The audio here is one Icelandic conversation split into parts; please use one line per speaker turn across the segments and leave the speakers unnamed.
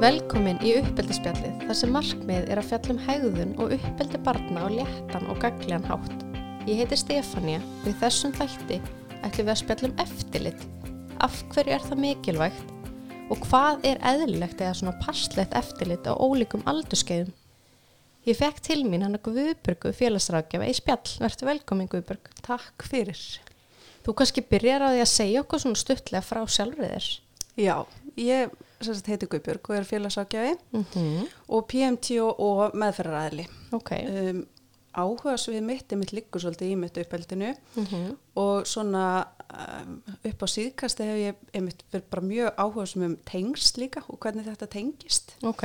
Velkomin í uppeldispjallið þar sem markmið er að fjallum hegðun og uppeldi barna á léttan og gaglian hátt. Ég heiti Stefania og í þessum þætti ætlum við að spjallum eftirlit. Af hverju er það mikilvægt og hvað er eðlilegt eða svona passlegt eftirlit á ólíkum aldurskeiðum? Ég fekk til mín hann að Guðburgu félagsrákjafa í spjall. Vertu velkomin Guðburg.
Takk fyrir.
Þú kannski byrjar á því að segja okkur svona stuttlega frá sjálfrið þér.
Já, ég heiti Guðbjörg og er félagsákjafi
Mm -hmm.
og PMT og meðferðaræðli.
Ok.
Um, áhuga svið mitt er mitt liggur svolítið í mitt uppeldinu
Mm
og svona um, upp á síðkasti hef ég einmitt verið bara mjög áhuga um tengsl líka og hvernig þetta tengist.
Ok.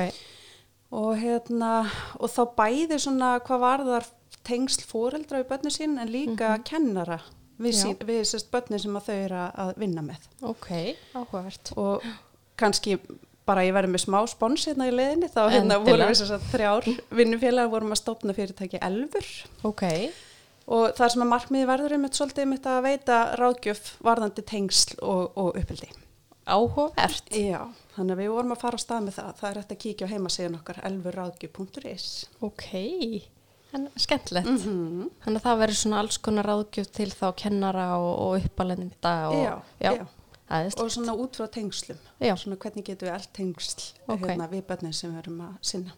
Og, hérna, og þá bæði svona hvað varðar tengsl fóreldra við börnu sín en líka kennara við, sín, við sérst börnin sem að þau eru að vinna með.
Ok. Áhugavert.
og kannski bara ég verði með smá spons hérna í leðinni þá hérna vorum við þess að þrjár vinnufélag vorum að stopna fyrirtæki Elfur
Ok.
og það sem að markmiði verður einmitt svolítið einmitt að veita ráðgjöf varðandi tengsl og, og uppeldi.
Áhugavert.
Já, þannig að við vorum að fara á stað með það. Það er hægt að kíkja á heimasíðan okkar elfurráðgjöf.is.
Ok. En skemmtilegt.
Mm -hmm.
Þannig að það verður svona alls konar ráðgjöf til þá kennara og, og uppalenda og...
Já, já.
Aðeins.
Og svona út frá tengslum.
Já.
Svona hvernig getum við allt tengsl
Ok.
hérna, við börnin sem við erum að sinna.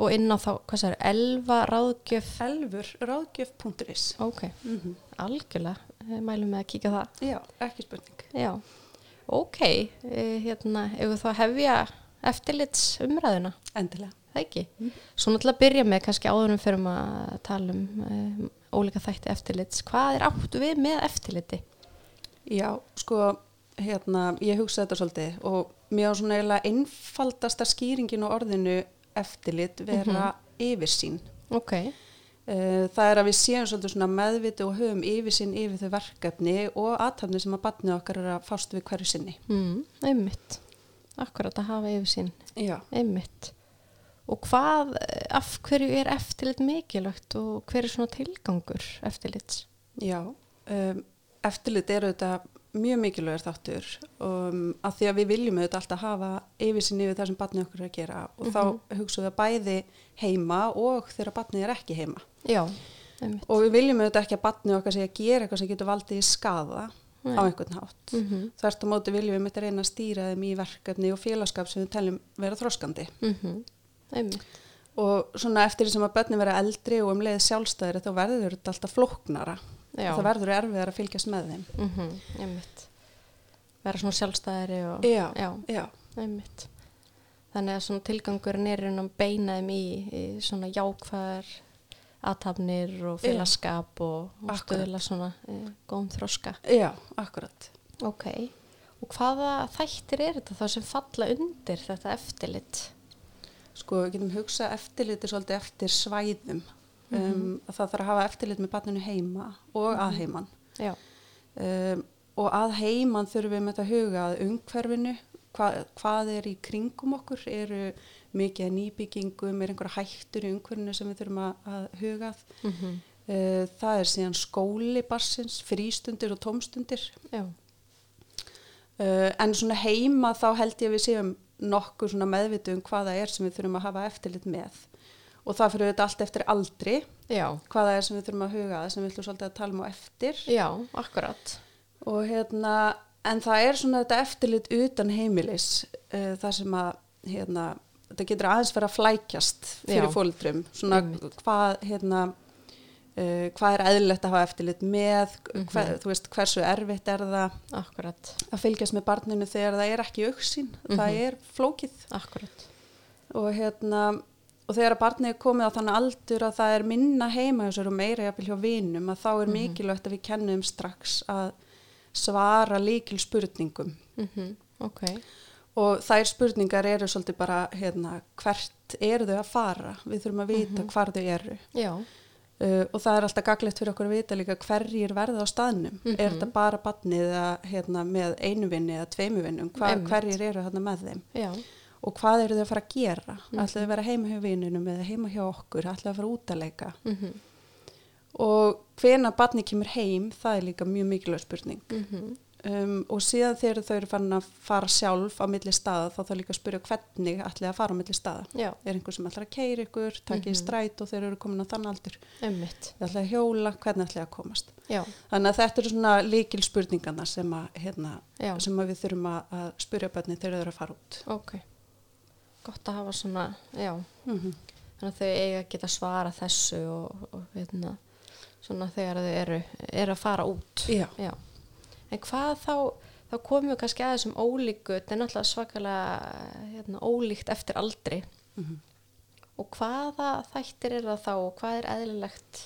Og inn á þá, hvað sér, elva ráðgjöf.
Elfurráðgjöf.is.
Ok.
Mm -hmm.
Algjörlega. Mælum með að kíka það.
Já, ekki spurning.
Já. Ok. Eh, Hérna, ef við þá hefja eftirlits umræðuna.
Endilega.
Það ekki. Svo náttúrulega byrja með kannski áðurum fyrir að tala um um ólíka þætti eftirlits. Hvað er áttu við með eftirliti?
Já, sko, hérna, ég hugsa þetta svolítið og mér á svona eiginlega einfaldasta skýringin og orðinu eftirlit vera yfirsýn.
Ok.
Eh, Það er að við séum svolítið svona meðviti og höfum yfirsýn yfir þau verkefni og aðtafni sem að batni okkar er að fást við hverju sinni.
Mm, einmitt. Akkurat að hafa yfir sín.
Já,
Einmitt. Og hvað, eh, af hverju er eftirlit mikilvægt og hver er svona tilgangur eftirlits?
já. Um, eftirlit eru þetta mjög mikilvægur þáttur um, að því að við viljum auðvitað alltaf hafa yfirsýn yfir það sem batni okkar er að gera og þá hugsaum við bæði heima og þegar batni er ekki heima.
Já.
Og við viljum auðvitað ekki að batni okkar sé að gera eitthvað sem getur valdið í skada
Nei.
á einhvern hátt.
Mm -hmm.
Þvert á móti viljum við mitt að reyna að stýra þeim í verkefni og félagskap sem við teljum vera þróskandi.
Einmitt.
Og svona eftir því sem að börnin vera eldri og um leið sjálfstæðri þá verður þetta alltaf flóknara. Það verður erfiðar að fylgjast með þeim.
Mm Einmitt. Vera svona sjálfstæðari og...
Já,
Já,
já,
einmitt. Þannig að svona tilgangurinn er inn að beina þeim í, í svona jákvæðar aðtapnir og félagskap og, og stöðla svona e, góðum þroska.
já, akkurat.
Ok. Og hvaða þættir er þetta þá sem falla undir þetta eftirlit?
Sko, við getum hugsað eftirliti svolítið eftir svæðum. Um, að það þarf að hafa eftirlit með barninu heima og að heiman.
Já.
um, og að heiman þurfum við með þetta huga að umhverfinu, hva, hvað er í kringum okkur, eru mikið nýbyggingum, er einhverja hættur í umhverfinu sem við þurfum að, að huga að.
Mm
Uh, það er síðan skóli barsins, frístundir og tómstundir.
Já.
Uh, en svona heima þá held ég að við séum nokkur svona meðvitu um hvaða er sem við þurfum að hafa eftirlit með. Og það fyrir þetta allt eftir aldri,
Já.
hvaða er sem við þurfum að huga sem við ætlum svolítið að tala um á eftir.
Já, akkurat.
Og hérna, en það er svona þetta eftirlit utan heimilis, uh, það sem að, hérna, þetta getur aðeins vera að flækjast fyrir
Já.
fóldrum, svona
Einmitt.
hvað, hérna, uh, hvað er eðlilegt að hafa eftirlit með,
Mhm.
hver, þú veist, hversu erfitt er það
Akkurat.
að fylgjast með barninu þegar það er ekki auksin, það
Mhm.
er flókið
Akkurat.
og hérna, og þegar að barnið er komið á þannig aldur að það er minna heima hjá sér og meira jafnvel hjá vinum, að þá er
Mhm.
mikilvægt að við kennum strax að svara líkil spurningum
Mm Ok.
og þær spurningar eru svolítið bara hérna, hvert eru þau að fara við þurfum að vita hvar þau eru
Já.
uh, og það er alltaf gaglegt fyrir okkur að vita líka hverjir verða á staðnum er
Mhm.
þetta bara barnið eða, hérna, með einu vinni eða tveimu vinnum hverjir eru þarna með þeim
Já.
Og hvað eru þau að fara að gera?
Mhm.
ætlaðu að vera heima hjá vinnunum eða heima hjá okkur? Ætlaðu að fara út að leika?
Mm
og hvena barnið kemur heim það er líka mjög mikilvæg spurning.
-hmm.
um, og síðan þegar þau eru farin að fara sjálf á milli staða þá þá líka að spyrja hvernig ætli að fara á milli staða.
Já,
er einhver sem ætlar að keira ykkur, takið mm
Mhm.
stræt og þeir eru komin á þann aldur?
Einmitt.
þið ætla að hjóla, hvernig ætla að komast?
Já,
þannig að þetta eru svona líkil spurningarna sem að, hérna, sem að við þurfum að, spyrja bönni þegar þau eru að fara út.
Ok. Gott að hafa svona,
mm -hmm.
þannig að þau eiga að geta svara þessu og, og hérna, svona þegar þau eru, eru að fara út.
Já,
Já. En hvað þá, þá komum við kannski að þessum ólíku, þetta er náttúrulega svakalega hérna, ólíkt eftir aldri
mm
og hvaða þættir er það þá og hvað er eðlilegt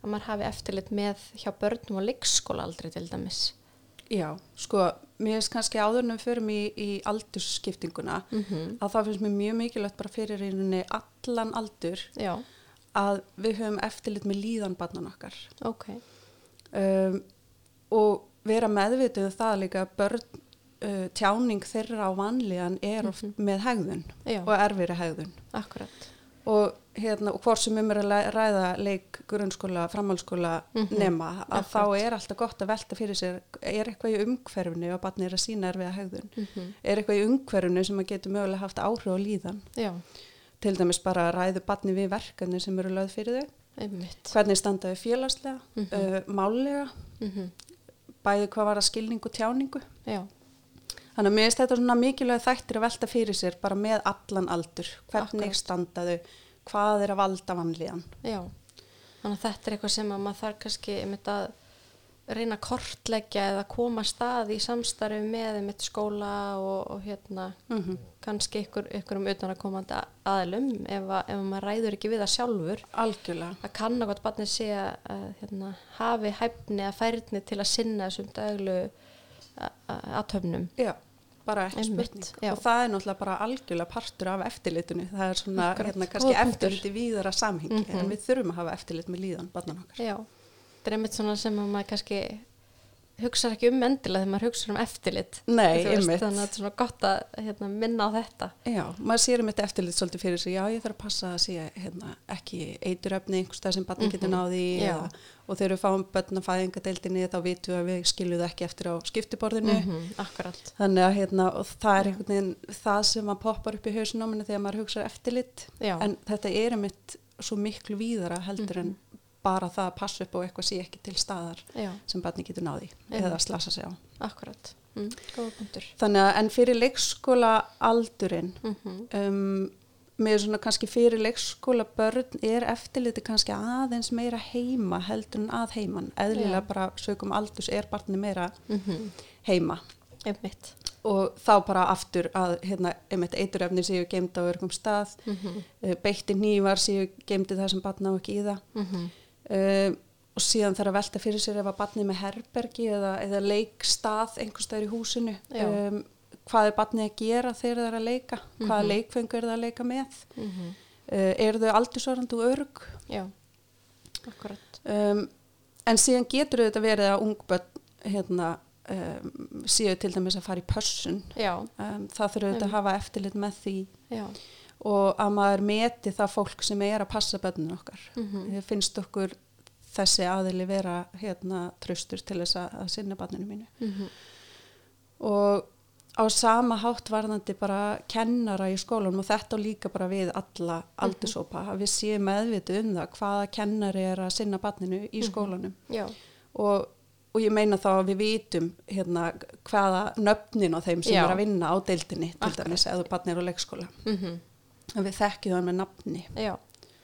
að maður hafi eftirlit með hjá börnum og leikskóla aldrei til dæmis.
Já, sko mér finnst kannski áður en við förum í, í aldursskiptinguna
Mm -hmm.
að það finnst mér mjög mikilvægt bara fyrir einunni allan aldur
Já,
að við höfum eftirlit með líðan barnan okkar
ok.
um, og vera meðvituð um það líka börn uh, tjáning þeirra á vanlíðan er oft með hegðun
Já,
og erfiri hegðun
akkurat.
og, hérna, og hvort sem um er að ræða leik, grunnskóla, framhaldsskóla
Mhm,
nema, að
akkurat.
þá er alltaf gott að velta fyrir sér, er eitthvað í umhverfinu og barni er að sína erfiða hegðun?
Mm
er eitthvað í umhverfinu sem að getur mögulega haft áhrif á líðan?
Já,
til dæmis bara að ræðu barni við verkefni sem eru lögð fyrir þau.
Einmitt.
hvernig standaðu félagslega,
Mhm.
uh, málega
Mm
bæði hvað var að skilningu og tjáningu.
Já,
þannig að mér finnst þetta svona mikilvæg þættir að velta fyrir sér bara með allan aldur. Hvernig
Akkurat.
standaðu hvað er að valda vanlíðan
já. Þannig að þetta er eitthvað sem að maður þarf kannski einmitt að reyna að kortleggja eða koma að stað í samstarfi með einmitt skóla og, og hérna
mm -hmm.
kannski ykkur, ykkur um utan að komandi aðlum ef, að, ef maður ræður ekki við það sjálfur
algjörlega
að kanna hvort barnið sé að, að hérna, hafi hæfni að færni til að sinna þessum daglu aðtöfnum.
já, bara ekki spurning
já.
og það er náttúrulega bara algjörlega partur af eftirlitinu það er svona
Akkurat,
hérna, kannski
góður punktur.
eftirlit í víðara samhengi
Mhm.
en við þurfum að hafa eftirlit með líðan barnan okkar
Já, þetta er einmitt svona sem að maður kannski hugsa ekki um endilega þegar maður hugsa um eftirlit.
Nei,
veist. Þannig að þetta er svona gott að hérna, minna á þetta.
Já, maður sér um þetta eftirlit svolítið fyrir sig, já ég þarf að passa að sé hérna, ekki eituröfni einhverstað sem barni getur
Mhm,
náði eða, og þegar við fáum börn að fæðingadeildinni þá vitum við að við skiljum það ekki eftir á skiptiborðinu
-hmm, akkurat.
þannig að hérna, það er einhvern veginn það sem að poppar upp í minni þegar maður hugsa eftirlit
Já,
en þetta er um eitt svo miklu víðara heldur en bara það að passa upp og eitthvað sé ekki til staðar
já,
sem barni getur náði
Einmitt.
eða slasa sig á
akkurat. Mm, góða punktur.
þannig að en fyrir leikskóla aldurinn
Mm
um, með svona kannski fyrir leikskóla börn er eftirliti kannski aðeins meira heima heldur en að heiman eðlilega
Já.
bara sögum aldurs er barni meira
-hmm.
heima
Einmitt.
og þá bara aftur að hérna, einmitt eiturefni séu geimd á örgum stað
Mm -hmm.
beitti nývar séu geimdi það sem barn á ekki í það
Mm -hmm.
uh, og síðan þarf að velta fyrir sér ef að barni er með herbergi eða, eða leikstað einhvers staðar í húsinu. Um, hvað er barni að gera þegar það er að leika? Hvaða
Mhm.
leikfengu er það að leika með?
Mm
uh, eru þau aldursorandi og örg
Já, akkurat.
um, en síðan getur þetta verið að ungbönn hérna, um, séu til dæmis að fara í pössun.
Já,
um, það þurfa þetta að hafa eftirlit með því.
Já.
Og að maður meti það fólk sem er að passa bönnun okkar
Mm
mm. finnst okkur þessi aðili vera hérna tröstur til þess að, að sinna banninu mínu
Mhm.
og á sama hátt varðandi bara kennara í skólanum og þetta líka bara við alla aldursópa að við séum meðvitið um það hvaða kennari er að sinna banninu í skólanum
Já,
og, og ég meina þá að við vitum hérna hvaða nöfnin á þeim sem
Já.
er að vinna á deildinni til
Akkurat.
dæmis eða barnir á leikskóla
mm
að við þekkjum það með nafni
já,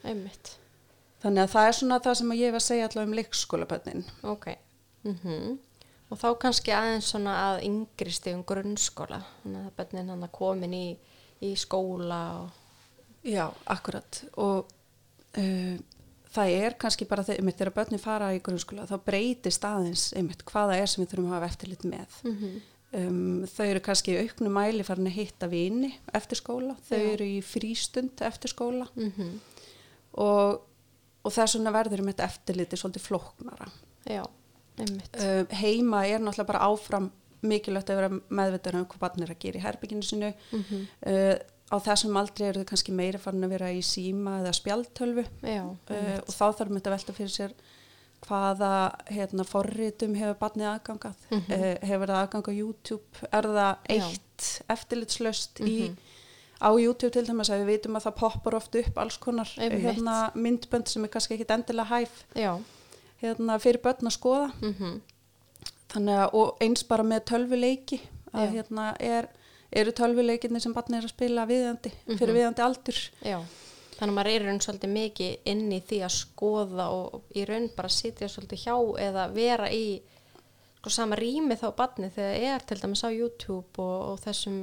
einmitt.
þannig að það er svona það sem ég hef að segja allavega um leikskólabönnin
Ok. Mm Og þá kannski aðeins svona að yngri stegum grunnskóla. Þannig að bönnin hann að komin í, í skóla og...
Já, akkurat og uh, það er kannski bara þegar, einmitt, þegar börnin fara í grunnskóla þá breytist aðeins einmitt hvaða er sem við þurfum að hafa eftirlit með
Mm
um, þau eru kannski í auknu mæli farin að hitta vini eftir skóla, þau
Já.
eru í frístund eftir skóla.
-hmm.
og, og þess vegna verður um þetta eftirliti svolítið flóknara.
Já, einmitt.
uh, heima er náttúrulega bara áfram mikilvægt að vera meðvitað um hvað barn er að gera í herbygginu sinu
Mm
uh, á þessum aldrei eru þau kannski meira farin að vera í síma eða spjaltölvu
Já,
uh, og þá þarf maður að velta fyrir sér hvaða hérna, forritum hefur barnið aðgangað, mm
Mhm.
hefur það aðgang á YouTube, er það
Já.
eitt eftirlitslaust í,
Mhm.
á YouTube til dæmis? Að við vitum að það poppar oft upp alls konar hérna, myndbönd sem er kannski ekkit endilega hæf hérna, fyrir börn að skoða.
Mm
þannig að og eins bara með tölvuleiki að hérna er, eru tölvuleikinni sem barnið er að spila viðandi, fyrir
Mhm.
viðandi aldur.
Já, þannig að maður er í raun svolítið mikið inn í því að skoða og í raun bara sitja svolítið hjá eða vera í sko, sama rými þá badni þegar er til dæmis á YouTube og, og þessum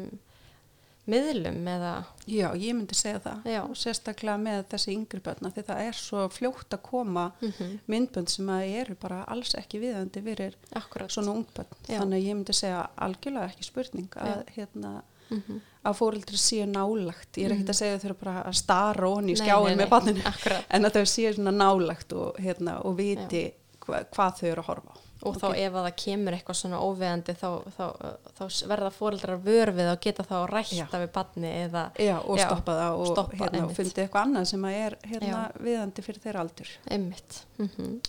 miðlum eða,
Já, ég myndi segja það
Já.
og sérstaklega með þessi yngri börna því það er svo fljótt að koma
Mhm.
myndbönd sem að eru bara alls ekki viðandi fyrir
akkurat
svona ungbönn
Já.
þannig að ég myndi segja algjörlega ekki spurning að, hérna,
Mhm.
að fóreldri séu nálagt ég er ekkert að segja þau eru bara að stara onni í skjáin með
akkurat.
en að þau séu nálagt og, hérna, og viti hva, hvað þau eru að horfa á.
Og þá ef að það kemur eitthvað svona óveðandi þá, þá, þá verða fóreldrar vör við og geta þá rætta
Já.
við badni eða,
Já, og
Já,
stoppa það og,
stoppa,
hérna, og fundið eitthvað annað sem að er hérna, viðandi fyrir þeirra aldur.
Einmitt. Mm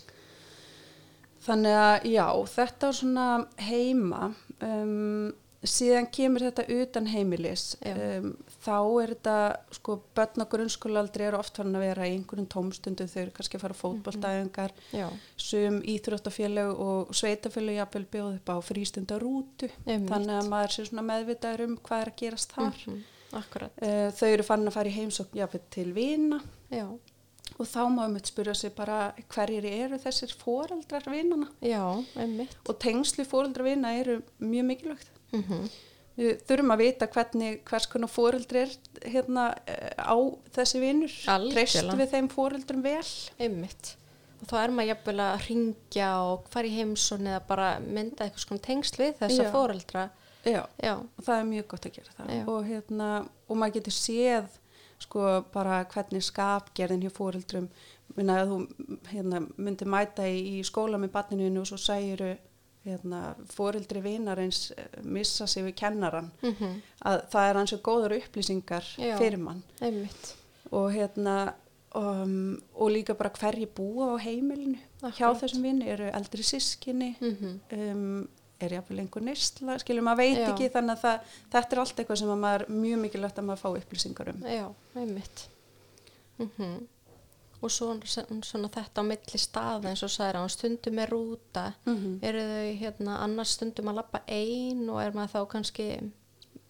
Þannig að já, þetta er svona heima, um, síðan kemur þetta utan heimilis, um, þá er þetta, sko, börn á grunnskólaaldri eru oft farin að vera í einhverjum tómstundu, þau eru kannski að fara fótboltæðingar,
Já,
sum íþróttafélag og sveitafélag jafnvel bjóð upp á frístundarútu, þannig að maður sé svona meðvitaður um hvað er að gerast þar.
mhm, akkurat.
Uh, þau eru farin að fara í heimsókn jafnvel til vina.
Já,
og þá má um spyrja sig bara hverjir eru þessir foreldrar vinana
já, einmitt.
Og tengsli foreldrar vina eru mjög mikilvægt.
Mm
Við þurfum að vita hvernig, hvers konar foreldri er hérna eh, á þessi.
Algjörlega.
Treystu við þeim foreldrum vel?
Einmitt. Og þá er maður jafnvel að ringja og fara í heimsón eða bara mynda eitthvað svona tengsl við þessa fóreldra.
Já,
Já,
og það er mjög gott að gera það. Og, hérna, og maður getur séð sko bara hvernig skapgerðin hjá foreldrum. Minna að þú hérna, myndir mæta í, í skóla með barninu og svo sægiru hérna, foreldri vinarins eh, missa sig við kennaran.
mm
Að það er ansveg góðar upplýsingar
Já.
fyrir mann.
einmitt.
og hérna um, og líka bara hverji búa á heimilinu hjá
Akkurat.
þessum vini eru eldri sískinni
Mm
um, er jáfnvel einhver neysla skilur maður veit
Já.
ekki þannig að það, þetta er allt eitthvað sem að maður mjög mikilvægt að maður fá upplýsingar um
Já, einmitt. Mm Og svo, svona þetta á milli staða eins og sagði hann stundum er rúta.
Mhm.
Eru þau hérna annars stundum að lappa ein og er maður þá kannski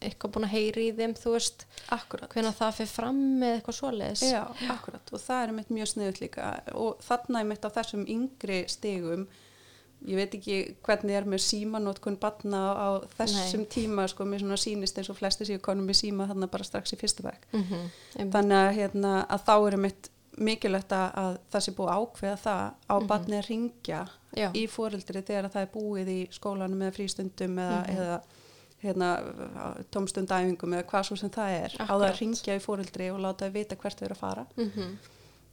eitthvað búin að heyri í þeim, þú veist,
akkurat
hvenær það fyrir fram með eitthvað svoleiðis.
Já, akkurat og það er mitt mjög sniðut líka og þarna er mitt á þessum yngri stigum ég veit ekki hvernig er með símanótkun batna á þessum tíma sko mér svona sýnist eins og flesti séu konum með síma þarna bara strax í fyrsta veg
Mm -hmm.
þannig að, hérna, að þá er mitt mikilvægt að, að það sé búið ákveða það á mm barni að ringja
Já.
í fóreldri þegar það er búið í skólanum eða frístundum eða,
Mhm.
eða hérna, tómstundæfingum eða hvað svo sem það er. Á það
Akkurat.
að ringja í fóreldri og láta þau vita hvert þau eru að fara.
Mm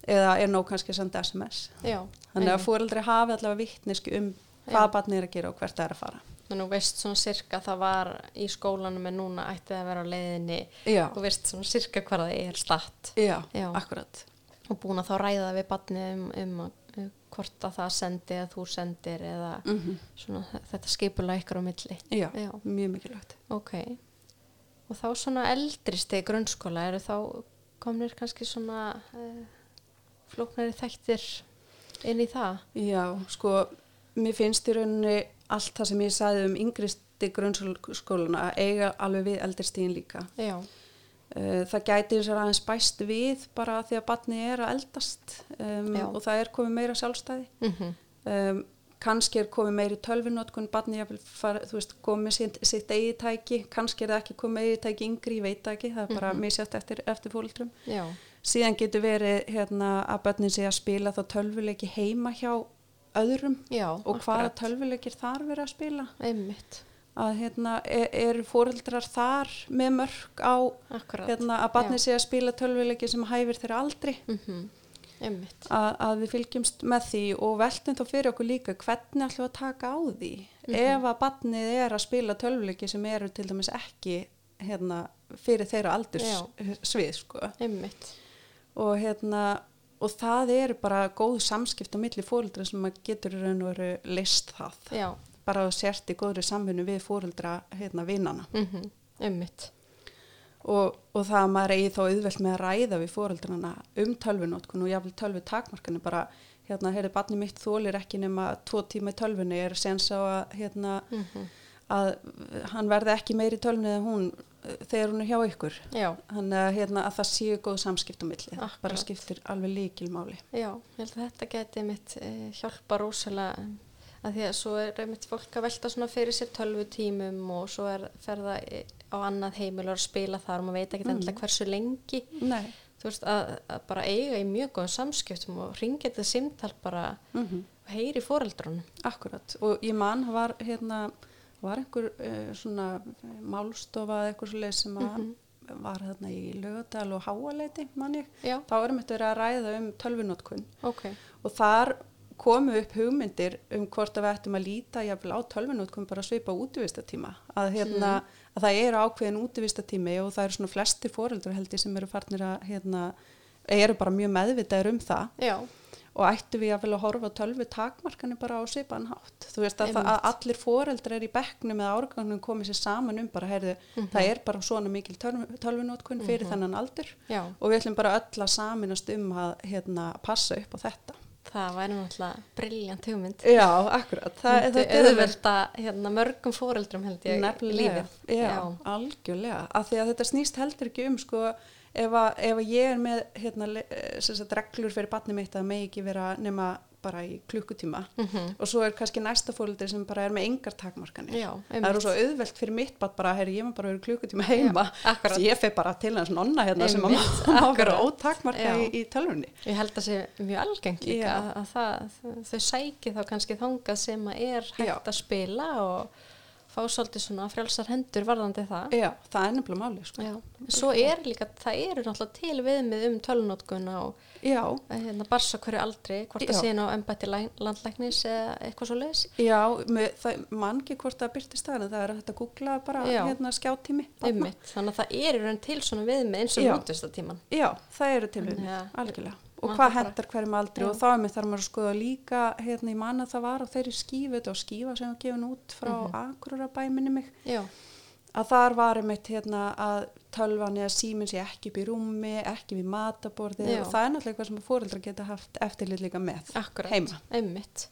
eða er nóg kannski senda SMS
Já,
þannig að fóreldri hafi allavega vittnesku um
Já.
hvað barni er að gera og hvert það er að fara.
Þú veist svona sirka það var í skólanum en núna ætti það að vera á leiðinni.
Já,
þú veist svona sirka hvað það er statt
já,
Já.
akkurat
og búin að þá ræða við barnið um, um, að- um hvort að það sendi eða þú sendir eða
mm
svona þetta skipulega ykkur á milli.
Já,
Já.
mjög mikilvægt.
Ok. Og þá svona eldri stið grunnskóla eru þá komnir kannski svona uh, flóknari þættir inn í það?
Já, sko, mér finnst í rauninni allt það sem ég sagði um yngristi grunnskóluna að eiga alveg við eldirstíðin líka.
já,
það gæti eins og aðeins bæst við bara því að batni er að eldast um, og það er komið meira sjálfstæði.
mm
Um, kannski er komið meiri tölvinótkun, ég vil fara, veist, komið sitt, sitt eigi tæki, kannski er það ekki komið eigi tæki yngri, ég veit ekki, það er bara
Mhm.
misjátt eftir, eftir fólkdrum. Síðan getur verið hérna, að börnin sé að spila þá tölvuleiki heima hjá öðrum
já
og hvaða tölvuleikir þar verið að spila
einmitt,
að hérna er, eru fóreldrar þar með mörg á hérna, að barnið sé að spila tölvuleiki sem hæfir þeirra aldri?
Mm einmitt.
Að, að við fylgjumst með því og veltum þá fyrir okkur líka hvernig ætlum við að taka á því? Ef að barnið er að spila tölvuleiki sem eru til dæmis ekki hérna, fyrir þeirra aldurs
Já.
svið sko. Og hérna og það eru bara góð samskipt á milli fóreldra sem að getur raun og veru list það.
Já,
bara að sért í góðri samfunnu við fóreldra hérna vinnana
mhm, ummitt,
og, og það að maður eigi þá auðvelt með að ræða við fóreldrana um tölvunótkun og jáfnvel tölvu takmarkanu bara hérna, heyrðu, barni mitt þólir ekki nema tvo tíma í tölvunni er sens á að hérna,
mhm,
að hann verði ekki meiri í tölvunni en hún eh, þegar hún er hjá ykkur.
Já,
þannig að, hérna, að það séu góð samskipt á milli.
Akkurat.
bara skiptir alveg líkilmáli
já, ég held að þetta geti mitt e, hjálpa rosalega að því að svo er mitt fólk að velta svona fyrir sér tölvutímum og svo er ferða á annað heimil og spila þar og maður veit ekki
Mhm.
endilega hversu lengi.
Nei,
þú veist að, að bara eiga í mjög góðum samskiptum og ringja þetta simtal bara
mm
og heyri fóreldrunum
akkurat og ég man var hérna var einhver uh, svona málstofa eða eitthvað svo leið sem að
Mhm.
var þarna í lögadal og háaleiti man ég.
Já,
þá erum við verið að ræða um tölvunótkun
ok,
og þar komu upp hugmyndir um hvort að við ættum að líta jafnvel á tölvunótkun bara svipa útvistatíma að, hérna, að það eru ákveðin útvistatími og það eru svona flesti fóreldur held ég sem eru farnir að hérna, eru bara mjög meðvitaður um það.
Já,
og ættu við jafnvel að horfa á tölvu takmarkanu bara á svipan hátt. Þú veist að, að allir foreldrar í bekknum eða árgangnum komið sér saman um bara heyrðu, það er bara svona mikil tölv, tölvunótkun fyrir þennan aldur
já.
og við ætlum bara öll að saminast um að hérna, passa upp á þetta
það væri náttúrulega briljant hugmynd.
Já, akkurat. Það, er
auðvelda hérna, mörgum fóreldrum held ég
nefnilega,
lífið.
Já, algjörlega. Af því að þetta snýst heldur ekki um sko, ef, að, ef að ég er með hérna, eh, sagt, reglur fyrir batni mitt að megi ekki vera nema bara í klukkutíma.
Mhm.
og svo er kannski næsta fóreldri sem bara er með engar takmarkanir.
Já,
það er
einmitt.
svo auðvelt fyrir mitt bara, heyri, ég maður bara verið klukkutíma heima.
Já,
ég fer bara til hans nonna hérna sem að
Einmitt,
má má vera ótakmarka í, í tölvunni.
Ég held að sé mjög algengt líka að, að það, þau sæki þá kannski þangað sem að er hægt
Já.
að spila og fá svolítið svona frjálsar hendur varðandi það.
Já, það er nefnilega máli sko.
Já. Svo er líka, það eru náttúrulega til viðmið um tölunótkun og
Já,
að, hérna, barsa hverju aldri, hvort það sé ná embætti landlæknis eða eitthvað svo leiðis.
Já, með, það mann ekki hvort það byrtist það en það er hægt að googla bara
Já.
hérna skjáttími.
Þannig að það er í raun til svona viðmið eins og
Já.
útvistatíman.
Já, það eru til
Þannig
við,
að-
algjörlega. Og hvað hendar hverjum aldri
Já.
og þá er mér þarf maður að skoða líka, hérna ég man að það var á þeirri skífu, þetta var skífa sem var gefin út frá mm -hmm. minni mig,
Já,
að þar var einmitt hérna að tölvan eða síminn sé ekki upp í rúmi, ekki við mataborðið
Já.
og það er náttúrulega eitthvað sem fóreldrar geta haft eftirlit líka með
akkurat.
heima.
Einmitt.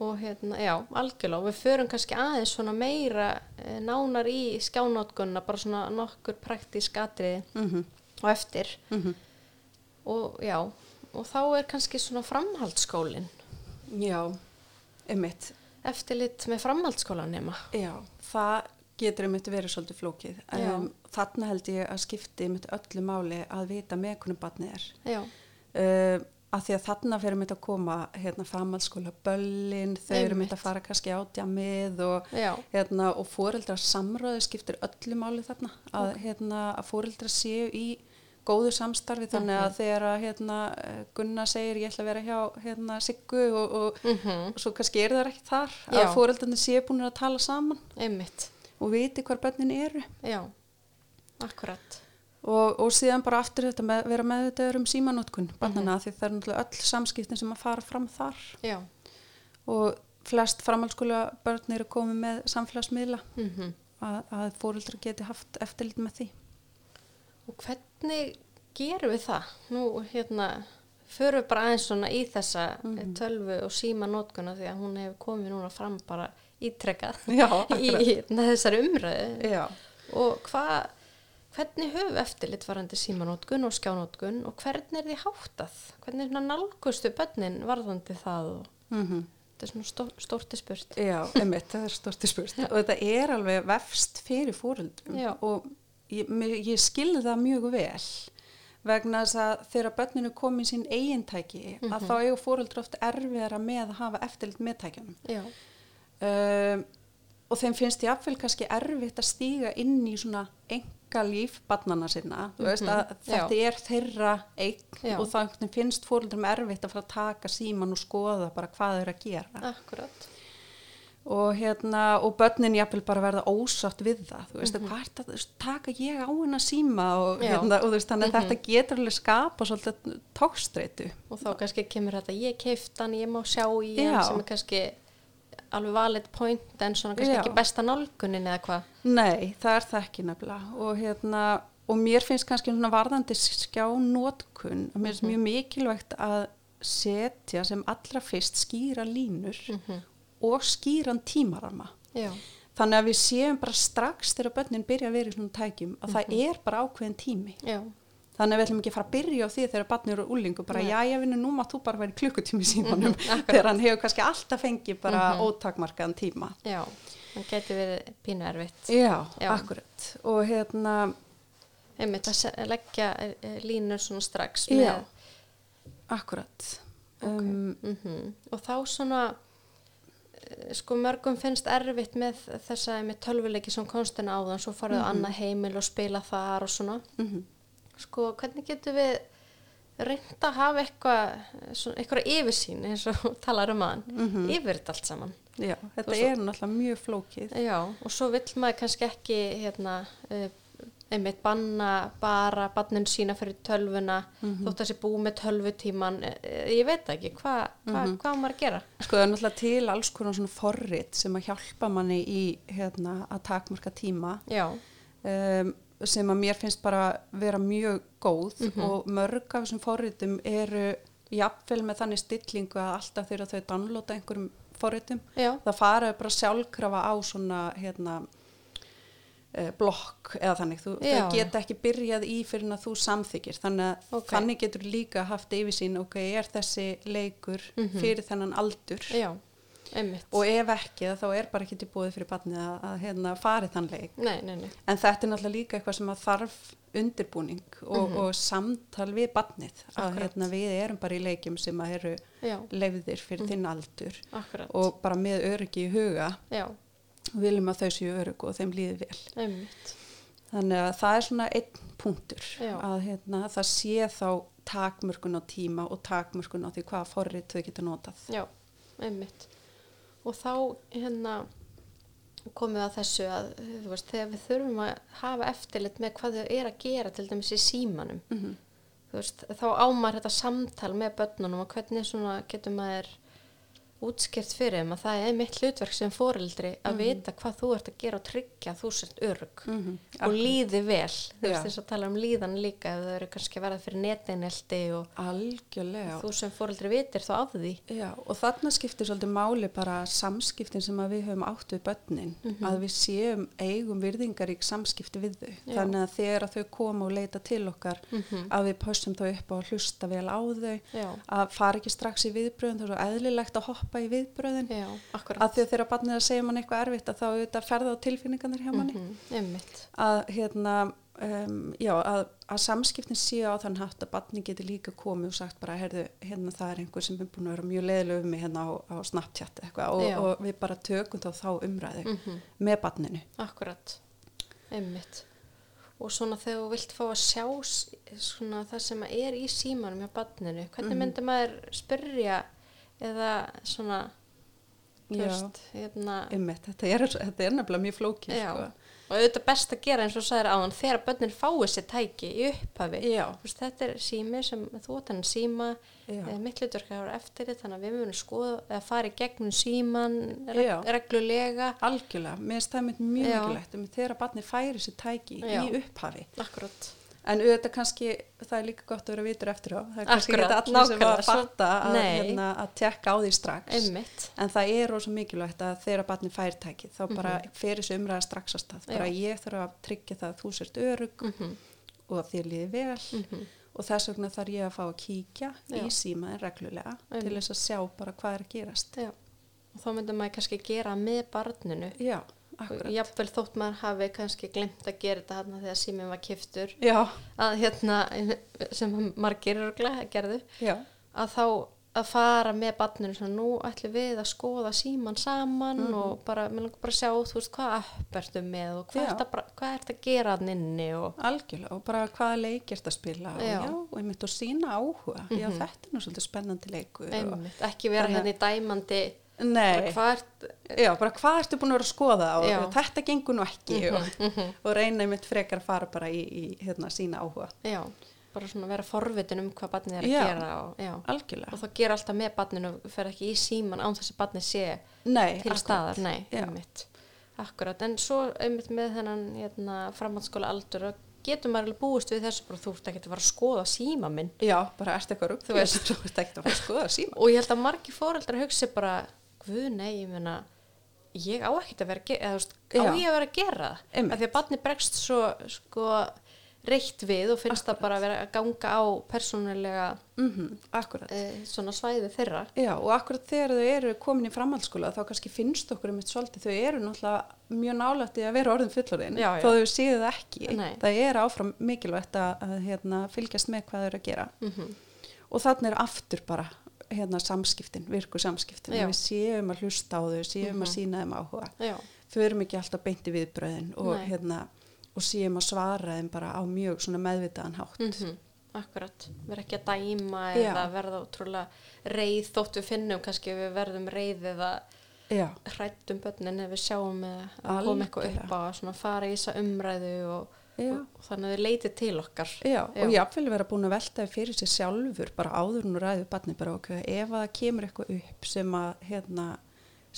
Og hérna, já, algjörlega. Og við förum kannski aðeins svona meira e, nánar í skjánótgunna, bara svona nokkur praktísk atriði
Mm
og eftir. Og já, og þá er kannski svona framhaldsskólinn.
Já, einmitt.
Eftirlit með framhaldsskólan nema.
Já, það getur einmitt verið svolítið flókið. Um, þarna held ég að skipti einmitt öllu máli að vita með hvernig barnið er. Uh, að því að þarna fyrir einmitt að koma hérna framhaldsskóla böllin, þau eru einmitt að fara kannski átjamið og,
já,
hérna, og fóreldra samráði skiptir öllu máli þarna. Að, hérna, að fóreldra séu í góðu samstarfi þannig að þegar að hérna, eh, Gunna segir ég ætla að vera hjá hérna, Siggu og, og
mhm,
svo kannski er það ekki þar
Já.
að fóreldrarnir séu búin að tala saman.
Einmitt.
og viti hvar bönnin eru.
Já, akkurat.
og, og síðan bara aftur þetta með vera meðvitaður um símanótkun barnana því það er náttúrulega öll samskiptin sem að fara fram þar.
Já,
og flest framhaldsskóla börn eru komið með samfélagsmiðla.
Mhm.
að, að fóreldrar geti haft eftirlit með því
Og hvernig gerum við það? Nú, hérna, förum við bara aðeins svona í þessa
Mhm.
tölvu og síma nótkuna því að hún hefur komið núna fram bara ítrekkað í
akkurat.
hérna, þessari umræðu.
Já,
Og hvað, hvernig höfum eftirlit varandi símanótkun og skjánótkun og hvernig er því háttað? Hvernig er nálgustu bönnin varðandi það og
mm
þetta er svona stó, stórti spurt.
Já, einmitt, það er storti spurt og þetta er alveg vefst fyrir fóreldrum
Já.
og ég, ég skilði það mjög vel vegna þess að þegar börninu kom í sín eigintæki að þá eigu fóreldra oft erfiðara með að hafa eftirlit með tækjanum
Já,
um, og þeim finnst jafnvel kannski erfitt að stíga inn í svona enga líf barnana sinna, að
Mhm,
þetta er þeirra eign
Já.
og veginn finnst fóreldrum erfitt að fara að taka síman og skoða bara hvað eru að gera.
Akkurat.
Og hérna, og börnin jafnvel bara verða ósátt við það, þú veist,
Mhm.
hvað er þetta, taka ég á hennar síma og hérna, og veist, þannig að
Mhm.
þetta getur alveg skapa svolítið tókstreitu.
og þá kannski kemur þetta ég keift hann, ég má sjá í hann sem er kannski alveg valid point en svona kannski
Já.
ekki besta nálgunin eða hvað
Nei, það er það ekki nefnilega og hérna, og mér finnst kannski svona varðandi skjánótkun að mér finnst mjög mikilvægt að setja sem allra fyrst skýra línur
Mhm.
Og skýran tímarama.
já,
Þannig að við séum bara strax þegar börnin byrja að vera í svona tækjum að það er bara ákveðin tími.
já,
Þannig að við ætlum ekki að fara að byrja á því þegar barnið eru úlingu bara, já, ég vinnu, nú maður þú bara vera í klukkutími símanum
akkurat.
þegar hann hefur kannski alltaf fengið bara
Mhm.
ótakmarkaðan tíma.
já það geti verið pínu erfitt
Já,
Já.
akkurat. Og hérna,
einmitt að leggja eh, línur svona strax
Já. akkurat.
Ok.
Um,
Mhm. og þá svona sko mörgum finnst erfitt með þessa með tölvuleiki sem konstina áðan svo farið á annað heimil og spila þar og svona
mhm.
sko hvernig getur við reynd að hafa eitthvað eitthvað yfirsýn eins og talar um aðan
Mhm.
yfir þetta allt saman
Já, þetta
svo-
er náttúrulega mjög flókið.
já og svo vill maður kannski ekki hérna uh, einmitt banna bara bannin sína fyrir tölvuna þótt að sé búið með tölvutíman eh, ég veit ekki, hvað hva, hvað á maður að gera?
Sko það er náttúrulega til alls konar svona forrit sem að hjálpa manni í hérna, að takmarka tíma. Um, sem að mér finnst bara vera mjög góð og mörg af þessum forritum eru jafnvel með þannig stillingu að alltaf þegar þau downloada einhverjum forritum
já,
það fara bara sjálfkrafa á svona hérna blokk eða þannig, þú, geta ekki byrjað í fyrir en að þú samþykir þannig að
Ok.
þannig getur líka haft yfirsýn ok, er þessi leikur fyrir þennan aldur?
Já,
og ef ekki þá er bara ekki til búið fyrir barnið að, að hérna, fari þann leik.
Nei, nei, nei,
en þetta er náttúrulega líka eitthvað sem að þarf undirbúning og, og samtal við barnið. Að hérna, við erum bara í leikjum sem að eru
já,
leiðir fyrir þinn aldur
akkurat.
og bara með öryggi í huga.
Já,
og viljum að þau séu örygg og þeim líði vel
einmitt
þannig að það er svona einn punktur
Já.
að hérna, það sé þá takmörkun á tíma og takmörkun á því hvaða forrið þau geta notað
Já, einmitt. Og þá hérna komið að þessu að veist, þegar við þurfum að hafa eftirlit með hvað þau er að gera til dæmis í símanum
Mhm.
þú veist, þá ámar þetta samtal með börnunum og hvernig getur maður útskýrt fyrir þeim að það er mitt hlutverk sem foreldri að vita hvað þú ert að gera og tryggja þú sért örug
Mhm,
og líði vel. Þú veist þess að tala um líðan líka ef þau eru kannski verða fyrir netinelti og
algjörlega.
þú sem foreldri vitir þá af því.
Já, og þarna skiptir svolítið máli bara samskiptin sem við höfum átt við börnin, að við séum eigum virðingarík samskipti við þau.
Já.
Þannig að þegar að þau koma og leita til okkar, að við pössum þau upp að hlusta vel á þau,
Já.
að fara ekki strax í viðbröðin, það hoppa í viðbröðin.
Já,
Að því að þegar barnið er að segja mann eitthvað erfitt að þá auðvitað ferða á tilfinningarnir hjá manni.
Mhm, einmitt
Að, hérna, um, já, að, að samskiptin séu á þann hátt að barnið geti líka komið og sagt bara, heyrðu, hérna það er einhver sem er búin að vera mjög leiðileg um mig hérna á, á Snapchat eitthvað og, og við bara tökum þá þá umræðu
Mhm.
með barninu.
Akkurat, einmitt. Og svona þegar þú vilt fá að sjá svona það sem er í símanum hjá barninu, hvernig myndi maður spyrja eða svona, veist, hérna,
Einmitt, þetta, er, þetta er nefnilega mjög flókið. Sko.
Og auðvitað best að gera eins og sagðir áðan þegar börnin fái sér tæki í upphafi. Veist, þetta er sími sem þú hann síma,
Já.
eða mitt hlutverk að vera eftir þannig að við munum skoða eða fara í gegnum síman reg reglulega.
Algjörlega, mér mynd mjög mikilvægt þegar barnið færi sér tæki
Já.
í upphafi.
Akkurat.
En auðvitað kannski, það er líka gott að vera vitur eftir á. Það er kannski ekki allir sem
nákvæmlega,
að
svo-
fatta að, hérna, að tekka á því strax.
Einmitt.
En það er rosa mikilvægt að þegar barnið fær tækið, þá bara fer þessu umræða strax á stað. Bara.
Já.
ég þarf að tryggja það að þú sért örug
Mhm.
og að þér líði vel. Og þess vegna þarf ég að fá að kíkja
Já.
í símaðin reglulega
Einmitt.
til þess að sjá bara hvað er að gerast.
Já, og þá myndum maður kannski gera með barninu.
Já, akkurat.
Jafnvel þótt maður hafi kannski glemt að gera þetta hérna þegar síminn var kiftur.
Já,
Að hérna, sem margir örglega gerðu,
já,
að þá að fara með barninu svona nú ætlum við að skoða síman saman
Mhm.
og bara, mér langar bara að sjá, þú veist, hvað app ertu með og hvað
Já.
ert að, hvað ert að gera hann inni og
algjörlega. Og bara hvaða leik ert að spila og
Já.
já, og einmitt og sína áhuga. Já, þetta er nú svolítið spennandi
einmitt, ekki vera
að-
hérna í dæmandi
Nei,
Hvað ert,
já, bara hvað ertu búin að vera að skoða og
Já.
þetta gengur nú ekki
Mhm,
og, og reyna einmitt frekar að fara bara í, í hérna, sína áhuga.
já, bara svona vera forvitin um hvað barnið er að
Já.
gera og, og það gera alltaf með barninu, fer ekki í síman án þess að barnið sé
Nei,
til
akkurat.
staðar, nei, einmitt akkurat, en svo einmitt með þennan hérna, framhaldsskóla aldur getur maður alveg búist við þessu bara þú ert ekki að fara að skoða síma minn
Já, bara ertu eitthvað rugg,
Þú veist
ekki að fara að skoða síma.
og ég held að margir fóreldrar hugsi bara guð nei, ég meina ég á ekkert að vera að gera, á ég að vera að gera það því að barnið bregst svo sko reitt við og finnst það bara að vera að ganga á persónulega
Mm akkurat.
e, svona svæði þeirra
Já, og akkurat þegar þau eru komin í framhaldsskóla þá kannski finnst okkur um eitt svolítið, þau eru náttúrulega mjög nálætti að vera orðin
já.
þó þau séu það ekki.
Nei.
Það er áfram mikilvægt að, hérna, fylgjast með hvað þau eru að gera.
mm
Og þannig er aftur bara hérna, samskiptin, virku samskiptin, við séum að hlusta á þau, séum
Mhm.
að sína þeim áhuga. erum ekki alltaf beinti viðbröðin og, hérna, og séum að svara þeim bara á mjög meðvitaðan hátt.
mm akkurat vera ekki að dæma
Já.
eða verða ótrúlega reið þótt við finnum kannski við verðum reið eða
Já,
hrættum börnin ef við sjáum eða að koma eitthvað upp á að fara í þessa umræðu og. Og, þannig að þau leiti til okkar.
Já,
Já.
og jáfnvel vera búin að velta fyrir sér sjálfur bara áður nú ræðu barni bara okkur, ef að það kemur eitthvað upp sem að, hérna,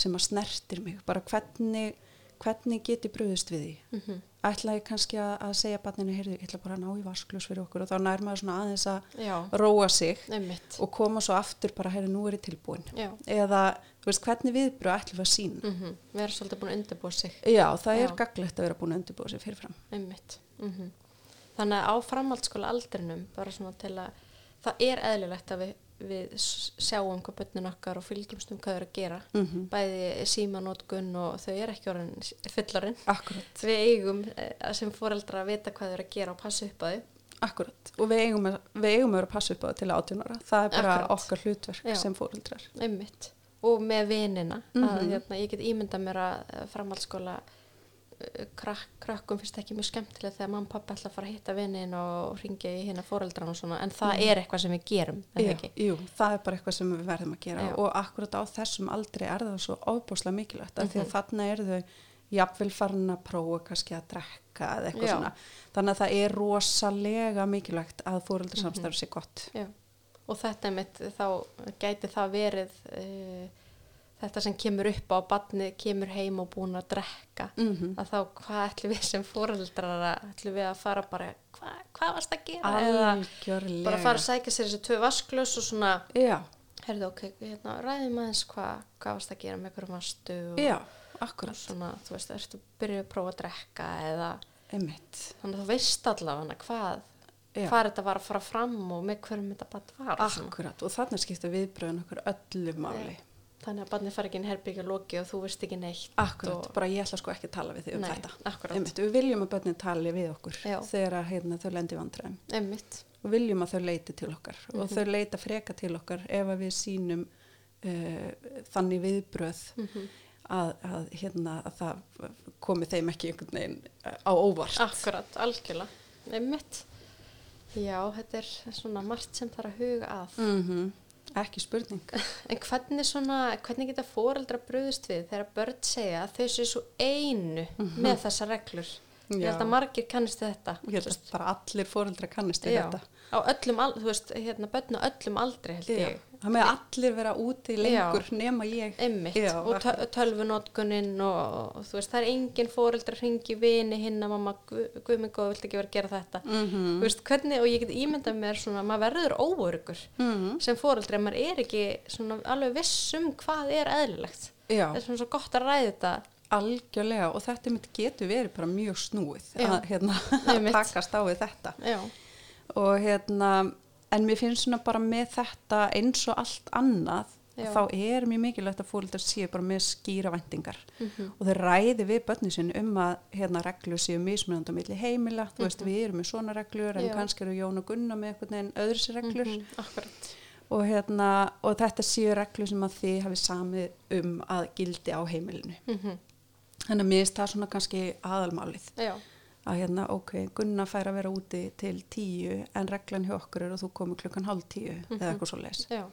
sem að snertir mig, bara hvernig hvernig get ég bröðust við því?
Mm
ætla ég kannski að, að segja barninu, heyrðu, ég ætla bara að ná í vasklus fyrir okkur og þá nær maður svona aðeins að
já,
róa sig
einmitt.
og koma svo aftur bara, heyrðu, nú er ég tilbúin.
Já,
eða, þú veist, hvernig viðbröð ætlum við að sína
mm vera svolítið búin að undirbúa sig.
Já, það er
Já.
gaglegt að vera búin að undirbúa sig fyrirfram.
Einmitt mm þannig að á framhaldsskóla aldrinum bara svona til að það er eðlilegt að við, við sjáum hvað börnin okkar og fylgjumst um hvað þau eru að gera.
Mm
bæði símanótkun og þau eru ekki orðin fullarinn
Akkurat,
við eigum eh, sem foreldra að vita hvað þau eru að gera og passa upp að þau.
Akkurat. Og við eigum, við eigum að vera að passa upp á það til átjónara það er bara
Akkurat.
okkar hlutverk
Já.
sem fóreldrar
einmitt. Og með vinina. Að
Mhm.
hérna, ég get ímyndað mér að framhaldsskóla krak, krakkum finnst ekki mjög skemmtilega þegar mamma og pappa ætla að fara að hitta vinin og ringja í hérna fóreldrana og svona en það
Mhm.
er eitthvað sem við gerum er ekki?
jú, það er bara eitthvað sem við verðum að gera
Já.
og akkurat á þessum aldrei er það svo ofbúslega mikilvægt af því að
Mhm.
þarna eru þau jafnvel farin að prófa kannski að drekka eða eitthvað
Já.
svona þannig að það er rosalega mikilvægt að fóreldrasamstarf sé gott
Já. og þetta er mitt þá gæti það verið uh, þetta sem kemur upp á badni kemur heim og búin að drekka.
Mm -hmm.
að þá hvað ætlum við sem fóreldrar að ætlum við að fara bara hva, hvað varst að gera? Eða
algjörlega.
bara fara að sækja sér þessi tvö vasklös og svona
já,
herðu ok, hérna, ræðum aðeins hvað hva varst að gera með hverjum vastu og,
já,
og svona, þú veist, ertu byrjuð að prófa að drekka eða
einmitt,
þannig að þú veist allavega hvað
Já.
hvað þetta var að fara fram og með hverjum þetta bara var
akkurat og þannig skipta viðbröðin okkur öllu máli
þannig að barnið fari ekki inn herbyggja loki og þú veist ekki neitt
akkurat, bara ég ætla sko ekki að tala við þig um
Nei,
þetta. einmitt, við viljum að börnin tali við okkur
Já.
þegar að, hérna, þau lendi vandræðum. Og viljum að þau leiti til okkar og
Mhm.
þau leita freka til okkar ef við sínum uh, þannig viðbröð
mm
að, að, hérna, að það komi þeim ekki einhvern veginn eh, á óvart.
Akkurat, algjörlega. Einmitt. Já, þetta er svona margt sem þarf að huga að.
Mm ekki spurning.
En hvernig svona, hvernig geta foreldra bröðust við þegar börn segja að þau séu svo einu með þessar reglur? Ég
Mhm. Já.
held að margir kannist þetta
ég held að bara allir fóreldra kannist þetta
á öllum, al- þú veist, hérna börn á öllum aldri held
Já.
ég.
það með allir vera úti lengur nema ég.
Einmitt
Já,
og tö- tölvunotkunin og, og þú veist, það er engin fóreldra hringi vini hinn að mamma guðmengóð vilt ekki vera að gera þetta?
Mm
þú veist, hvernig, og ég get ímyndað mér svona, maður verður óörugur
-hmm.
sem fóreldri, maður er ekki svona alveg viss um hvað er eðlilegt.
Já,
það er svona svo gott að ræða þetta.
Algjörlega og þetta mitt getur verið bara mjög snúið
Já.
að hérna, takast á við þetta.
Já,
og hérna en mér finnst svona bara með þetta eins og allt annað
Já.
þá er mjög mikilvægt að fólkdrar séu bara með skýra væntingar
Mhm.
og þeir ræði við börnin sinni um að hérna reglur séu mismunandi á milli heimila þú veist
Mhm.
við erum með svona reglur en
Já.
kannski eru Jón og Gunnar með einhvern veginn öðru sér reglur
Mhm, akkurat
og, hérna, og þetta séu reglur sem að þið hafi samið um að gildi á heimilinu
mm
þannig að mér finnst það svona kannski aðalmálið
já,
að hérna, ok, Gunnar fær að vera úti til tíu en reglan hjá okkur er að þú komur klukkan hálf tíu
Mhm.
eða eitthvað svo leis.
já,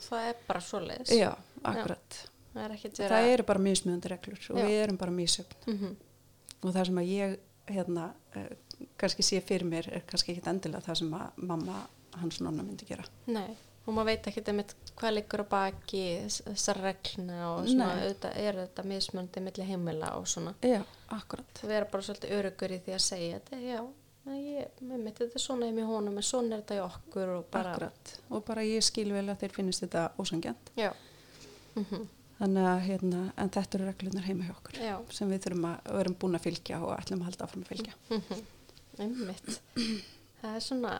það er bara svoleiðis
Já, akkurat.
það er
það eru bara mismjöndi reglur og
Já.
við erum bara misjöfn
mm -hmm.
og það sem að ég hérna, uh, kannski sé fyrir mér er kannski ekki endilega það sem að mamma hans nonna myndi gera
Nei, og maður veit ekki einmitt hvað liggur á baki þess- þessar regluna og svona,
Nei.
auðvitað er þetta mismöndi milli heimila og svona.
Já, akkurat.
Það vera bara svolítið örugur í því að segja þetta, já, ég, einmitt, þetta er svona heim í honum, en svona er þetta í okkur og bara,
Akkurat, og bara ég skil vel að þeir finnist þetta ósangjant
já, mm
þannig að hérna, en þetta eru reglunar heima hjá okkur
já,
sem við þurfum að, við erum búin að fylgja og ætlum að halda áfram að fylgja.
Mm einmitt. Það er svona,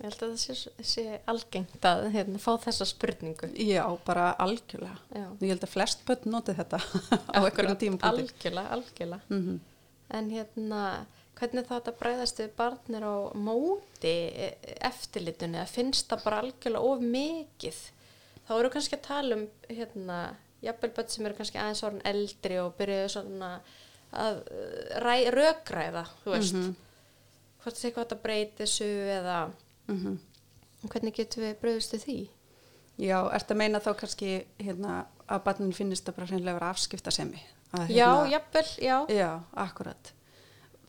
ég held að það sé, sé algengt að hérna, fá þessa spurningu.
Já, bara algjörlega
Já,
Ég held að flest börn noti þetta á einhverjum tímapunkti
algjörlega, algjörlega.
mm
En hérna, hvernig þetta bregðast við barnir á móti e- eftirlitunni, að finnst það bara algjörlega of mikið. Þá eru kannski að tala um, hérna, jafnvel börn sem eru kannski aðeins orðin eldri og byrjuðu svona að ræ, rökræða, þú veist,
Mhm.
hvort það sé eitthvað að breyti þessu eða
Mhm.
hvernig getum við bröðust við því?
Já, ertu að meina þá kannski hérna, að barnin finnist það bara hreinlega vera afskiptasemi að,
Já,
hérna,
jafnvel, já.
Já, akkurat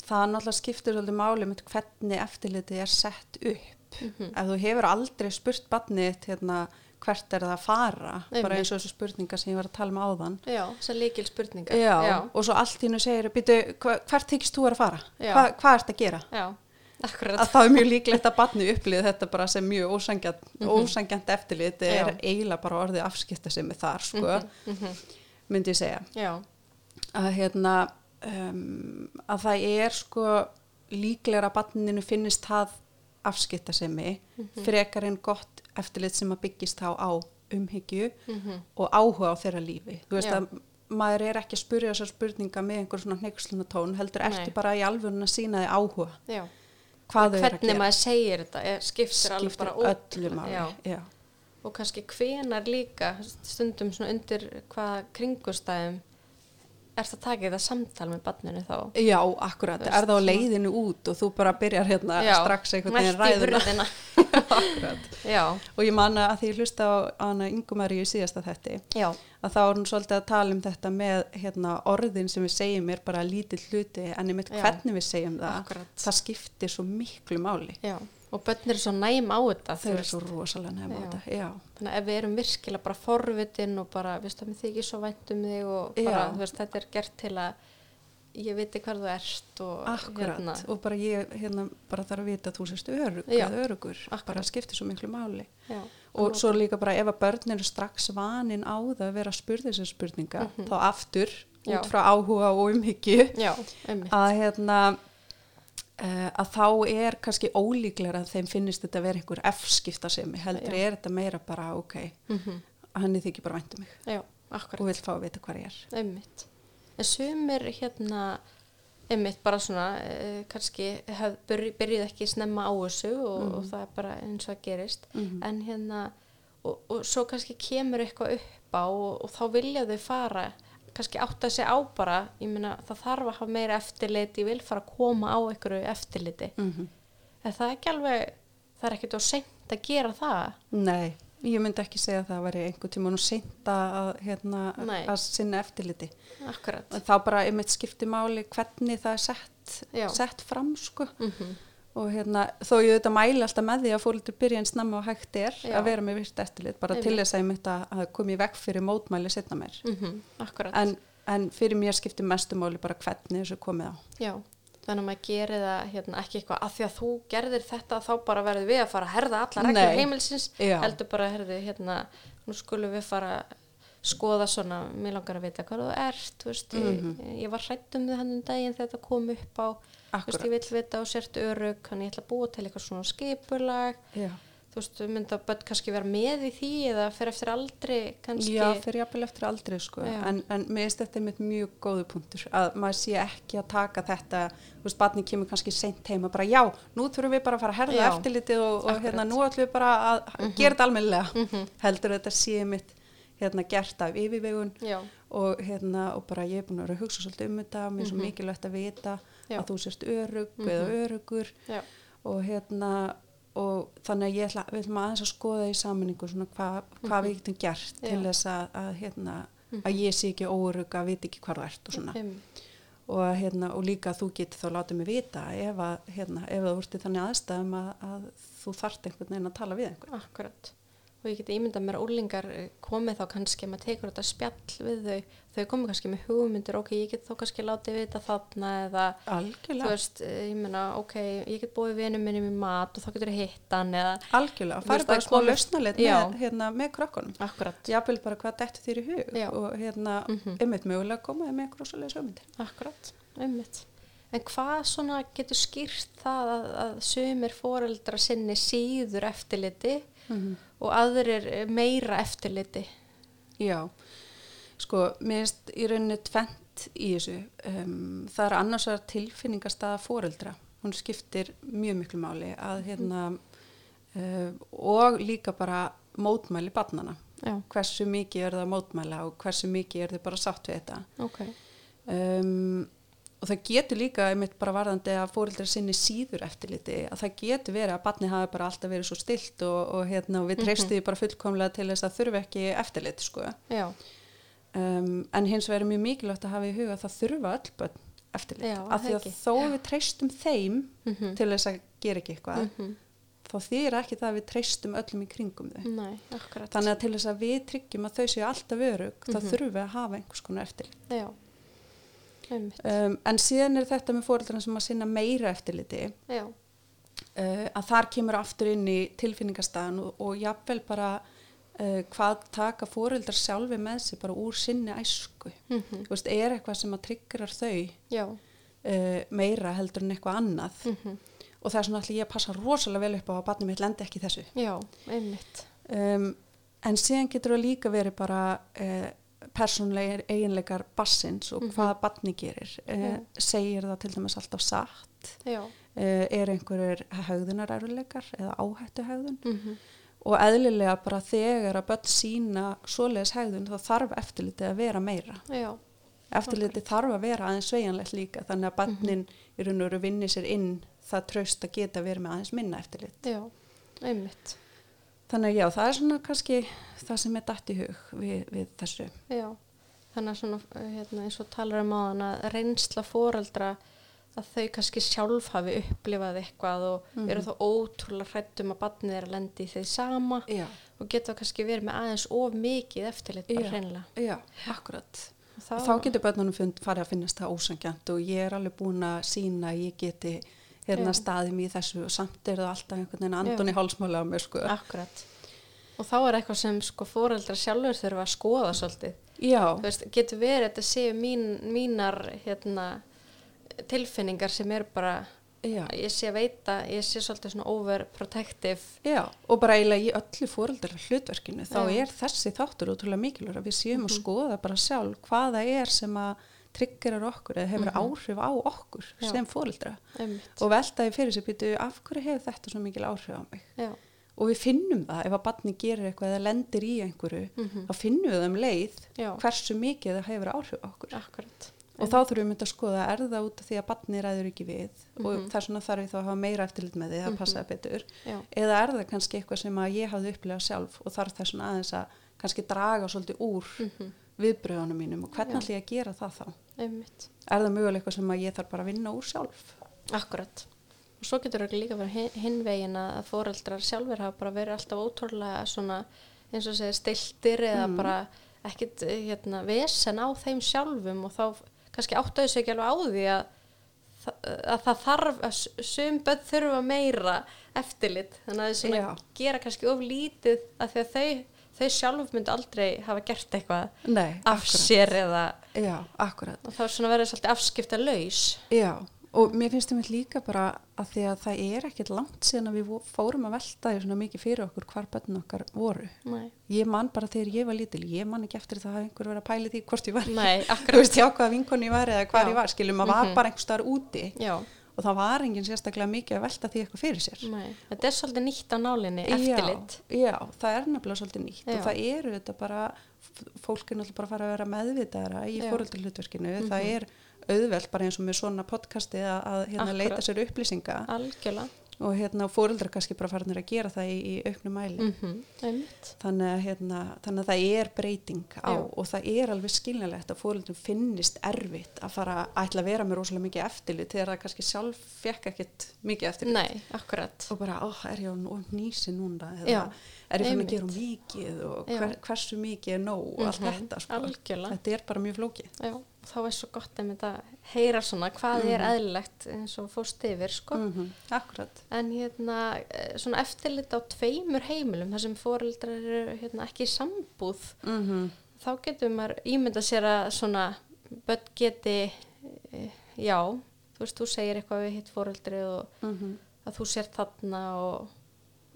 Það náttúrulega skiptir svolítið máli með hvernig eftirlitið er sett upp
Mhm.
ef þú hefur aldrei spurt barnið hérna, hvert er það að fara
Einmitt.
bara eins og þessu spurningar sem ég var að tala um áðan
Já, þessar líkil spurningar.
Já,
já,
og svo allt í hennu segir býtu, hvert þykist þú að fara?
Já.
Hva, hvað ert að gera?
já, akkurat.
að það er mjög líklegt að barni upplýði þetta bara sem mjög ósangjant, ósangjant eftirlit er
Mhm. Já.
eiginlega bara orðið afskipta sem er þar sko,
Mhm.
myndi ég segja
Já,
að hérna um, að það er sko líklega að barninu finnist það afskipta sem frekar en gott eftirlit sem að byggist þá á umhyggju
mhm,
og áhuga á þeirra lífi þú veist
Já.
að maður er ekki að spurja þessar spurninga með einhver svona hneyksluna tón heldur ertu bara í alvörun að sína þig áhuga
já.
Hvað þau eru að
Hvernig
gera
maður segir þetta er, skiptir alveg
skiptir
bara
öllu
ótrúlega,
máli
já.
já.
Og kannski hvenar líka, stundum svona undir hvaða kringustæðum er það takið það samtal með barninu þá?
já, akkurat,
veist,
er það á leiðinu út og þú bara byrjar hérna
Já,
strax einhvern veginn ræðuna? og ég man að því ég hlusta á hana Ingumari í síðasta þetti
já,
að þá er hún svolítið að tala um þetta með hérna, orðin sem við segjum er bara lítill hluti en einmitt hvernig við segjum það
Akkurat.
það skiptir svo miklu máli.
Já. Og börnir er svo næm á þetta,
þau eru svo rosalega nefn á
Já.
þetta já,
Þannig að ef við erum virkilega bara forvitin og bara, veistu, mér þykir svo vænt um þig og bara, veist, þetta er gert til að ég viti hvar þú ert og
akkurat.
hérna,
og bara ég hérna, bara þarf að vita að þú sést örug örugur,
Akkurat.
bara skiptir svo miklu máli.
Já,
og svo líka bara ef að börn eru strax vanin á það að vera að spurða þessar spurninga þá aftur
Mhm. Já.
út frá áhuga og umhyggju að hérna að þá er kannski ólíklega að þeim finnist þetta að vera einhver F-skiptasemi heldur
Já.
er þetta meira bara ok,
mm
hann er þykir bara væntu mig
já,
og vil fá að vita hvað ég er
Einmitt. En sumir hérna, einmitt bara svona, uh, kannski hef, byrj, byrjuð ekki snemma á þessu og, og það er bara eins og það gerist.
Mhm.
En hérna, og, og svo kannski kemur eitthvað upp á og, og þá vilja þau fara, kannski átta sig á bara, ég meina það þarf að hafa meira eftirliti, ég vil fara að koma á einhverju eftirliti.
mm -hmm.
En það er ekki alveg, það er ekkert á seint að gera það.
Nei, ég myndi ekki segja að það væri einhver tíma nú seinta að, hérna, að sinna eftirliti
Akkurat.
þá bara einmitt skipti máli hvernig það er sett, sett fram sko
Mm
og hérna, þó ég auðvitað mæli alltaf með því að fólkur byrja en snemma og hægt er
Já.
að vera með virt eftirlit, bara til
Einmitt.
þess að ég myndi að komi í vekk fyrir mótmæli setna mér
-hmm. Akkurat.
en, en fyrir mér skiptir mestu máli bara hvernig þessu komið á
Já, þannig að maður gerir það hérna, ekki eitthvað að því að þú gerðir þetta þá bara verður við að fara að herða alla reglur heimilsins,
Já.
heldur bara að herðu hérna, nú skulum við fara skoða svona, mér langar að vita hvað þú ert, veist,
Mhm.
ég, ég var hrætt um þið hann um daginn þegar þetta kom upp á þú veist, ég vil vita og sért örug hann ég ætla að búa til eitthvað svona skipulag
Já,
þú veist, mynda börn kannski vera með í því eða fyrir eftir aldrei kannski
Já fyrir jafnvel eftir aldrei sko
Já.
en, en mér finnst þetta einmitt mjög góðu punktur að maður sé ekki að taka þetta þú veist, barni kemur kannski seint heima bara já, nú þurfum við bara að fara að herða
Já.
eftirlitið og, og
Akkurat.
hérna, nú ætlum við bara að gera þetta almennilega
Mhm.
heldur þetta sé mitt hérna, gert af yfirvegun
Já,
og, hérna, og bara ég er búin að vera að hugsa svolítið um þetta mér er svo mikilvægt að vita
Já.
að þú sérst örug eða örugur
já,
og hérna og þannig að ég ætla, við ætlum aðeins að skoða í sammenningu svona hva, hvað við getum gert til þess að, að hérna að ég sé ekki óörug að vita ekki hvað þú ert og svona. Og, hérna, og líka þú getur þá látið mig vita ef, að, hérna, ef það vorti þannig aðstæðum að, að þú þart einhvern veginn að tala við einhvern.
Akkurat. Og ég geti ímyndað mér að úlingar komið þá kannski, maður tekur þetta spjall við þau, þau komið kannski með hugmyndir, ok, ég get þá kannski látið vita þarna eða, þú
algjörlega,
veist, eh, ég meina, ok, ég get búið vinum minni með mat og þá getur ég hitt hann eða,
algjörlega
Þú
farið bara smá
Já.
með, hérna, með krökkunum
akkurat,
jáfnvel bara hvað dættu þér í hug
Já.
og hérna,
Mhm.
einmitt mögulega komaði með svoleiðis hugmyndir
akkurat, einmitt. En hvað svona getur skýrt það að, að sumir foreldra sinni síður eftirliti og aðrir meira eftirliti?
Já, sko, mér finnst í rauninni tvent í þessu. Um, það er annars að tilfinningastaða foreldra. Hún skiptir mjög miklu máli að hérna uh, og líka bara mótmæli barnana.
Já,
Hversu mikið er það að mótmæla og hversu mikið er þau bara sátt við þetta.
ok,
Um, og það getur líka einmitt bara varðandi að fóreldrar sinni síður eftirliti að það getur verið að barni hafi bara alltaf verið svo stilt og, og, hérna, og við treystu því bara fullkomlega til þess að þurfi ekki eftirlit sko.
já,
um, en hins vegar er mjög mikilvægt að hafa í huga að það þurfa öll börn eftirlit
Já,
af því að
ekki.
þó við treystum þeim
Mhm.
til þess að gera ekki eitthvað
Mhm.
þá þýr ekki það að við treystum öllum í kringum þau
nei,
þannig að til þess að við tryggjum að þau séu alltaf örug þá
Mhm.
þurfum við að hafa einhvers konar eftirlit
Já,
um, en síðan er þetta með fóreldrarna sem að sinna meira eftirliti. Uh, að þar kemur aftur inn í tilfinningastæðan og, og jafnvel bara uh, hvað taka fóreldrar sjálfi með sig bara úr sinni æsku.
Mhm,
Þú veist, er eitthvað sem að tryggirar þau uh, meira heldur en eitthvað annað?
Mhm,
og það er svona allir ég að passa rosalega vel upp á að barnið mitt lendi ekki þessu.
Já, einmitt,
um, en síðan getur það líka verið bara persónlegir eiginleikar bassins og
Mhm.
hvað barni gerir uh, segir það til dæmis alltaf satt uh, er einhverjir högðunaræruleikar eða áhættu högðun
mhm,
og eðlilega bara þegar að börn sína svoleiðis högðun þá þarf eftirlitið að vera meira.
Já,
eftirlitið þarf að vera aðeins sveigjanlegt líka þannig að barnin í raun og veru vinni sér inn það tröst að geta verið með aðeins minna eftirlit.
Já, einmitt,
þannig að já, það er svona kannski það sem er dætt í hug við, við þessu
já, þannig að svona, hérna, eins og talar um áðan að reynsla foreldra að þau kannski sjálf hafi upplifað eitthvað og
Mhm.
eru þá ótrúlega hrættum að barnið er að lendi í þeir sama
já,
og geta kannski verið með aðeins of mikið eftirlit bara hreinlega.
já, akkurat þá, þá getur börnunum farið að finnast það ósangjant og ég er alveg búin að sína að ég geti hérna mér í þessu og samt er það alltaf einhvern veginn andun í hálsmála á mér sko.
Akkurat. Og þá er eitthvað sem sko foreldrar sjálfur þurfa að skoða svolítið.
já,
Þú veist, getur verið að þetta séu mín, mínar hérna, tilfinningar sem er bara,
já,
ég sé að veita, ég sé svolítið svona overprotective.
já og bara eiginlega í öllu fóreldrar hlutverkinu þá
Já.
er þessi þáttur útrúlega mikilvægur að við séum að skoða bara sjálf hvaða er sem að tryggirar okkur eða hefur áhrif á okkur
Já.
sem
Einmitt.
og veltaði fyrir sér býtu af hverju hefur þetta svo mikil áhrif á mig
Já,
og við finnum það ef að barni gerir eitthvað eða lendir í einhverju
Mhm.
þá finnum við það um leið
Já.
hversu mikið það hefur áhrif á okkur
akkurat.
og þá þurfum við myndi að skoða er það út af því að barni ræður ekki við og
Mhm.
þess vegna þarf ég þá að hafa meira eftirlit með því að passa það betur eða er það kannski eitthvað sem að ég hafði upplegað sjálf og þarf þess vegna aðeins að kannski draga svolítið úr
Mhm.
Viðbröðunum mínum og hvernig ætlum ég að gera það þá
einmitt.
er það mögulega eitthvað sem að ég þarf bara að vinna úr sjálf
Akkurat. Og svo getur það líka verið hin- hinn vegin að foreldrar sjálfur hafa bara verið alltaf ótrúlega svona, eins og segja, stiltir eða bara ekkit eh, hérna, vesen á þeim sjálfum og þá kannski áttuðu sig ekki alveg á því að, að það þarf að s- sum börn þurfa meira eftirlit þannig að
Já.
gera kannski of lítið að því að þau, þau sjálf myndi aldrei hafa gert eitthvað
Nei,
af sér eða
Já, akkurat
og þá er svona verið svolítið afskipta laus
Já, og mér finnst það líka bara að því að það er ekkert langt síðan að við fórum að velta því svona mikið fyrir okkur hvar börn okkar voru.
Nei,
Ég man bara þegar ég var lítil, ég man ekki eftir það að einhver verið að pæli því hvort ég var.
Nei,
Þú
akkurat.
veist, hjá hvaða vinkonni ég var eða hvar
Já.
ég var, skiljum, maður var bara einhver starf úti
já
og það var enginn sérstaklega mikið að velta því eitthvað fyrir sér.
Nei, þetta er svolítið nýtt á nálinni, eftirlit.
Já, já, það er nefnilega svolítið nýtt
Já.
og það eru þetta bara, f- fólk er náttúrulega bara að fara að vera meðvitaðara í
Já. Mhm.
fóröldurhlutverkinu, það er auðvelt bara eins og með svona podcasti að, að hérna, leita sér upplýsinga
Algjörlega.
Og hérna fóreldrar kannski bara farinir að gera það í, í auknum mæli.
Mm einmitt.
þannig, að, hérna, þannig að það er breyting á
Já.
og það er alveg skiljanlegt að fóreldrum finnist erfitt að fara að ætla að vera með rosalega mikið eftirlit þegar það kannski sjálf fekk ekkert mikið eftirlit.
Nei, akkurat.
og bara, ó, er ég á nýsi núna? Eða er ég fann að gera mikið og hver, hversu mikið er nóg? og allt
Mhm,
þetta sko. þetta er bara mjög flókið
þá er svo gott að mynda heyra svona hvað er eðlilegt eins og fórst yfir, sko.
mm akkurat
En hérna, eh, svona eftirlit á tveimur heimilum, þar sem foreldrar eru hérna, ekki í sambúð,
mm
þá getur maður ímynda sér að svona börn geti, eh, já, þú veist, þú segir eitthvað við hitt foreldri og
-hmm.
að þú sér þarna og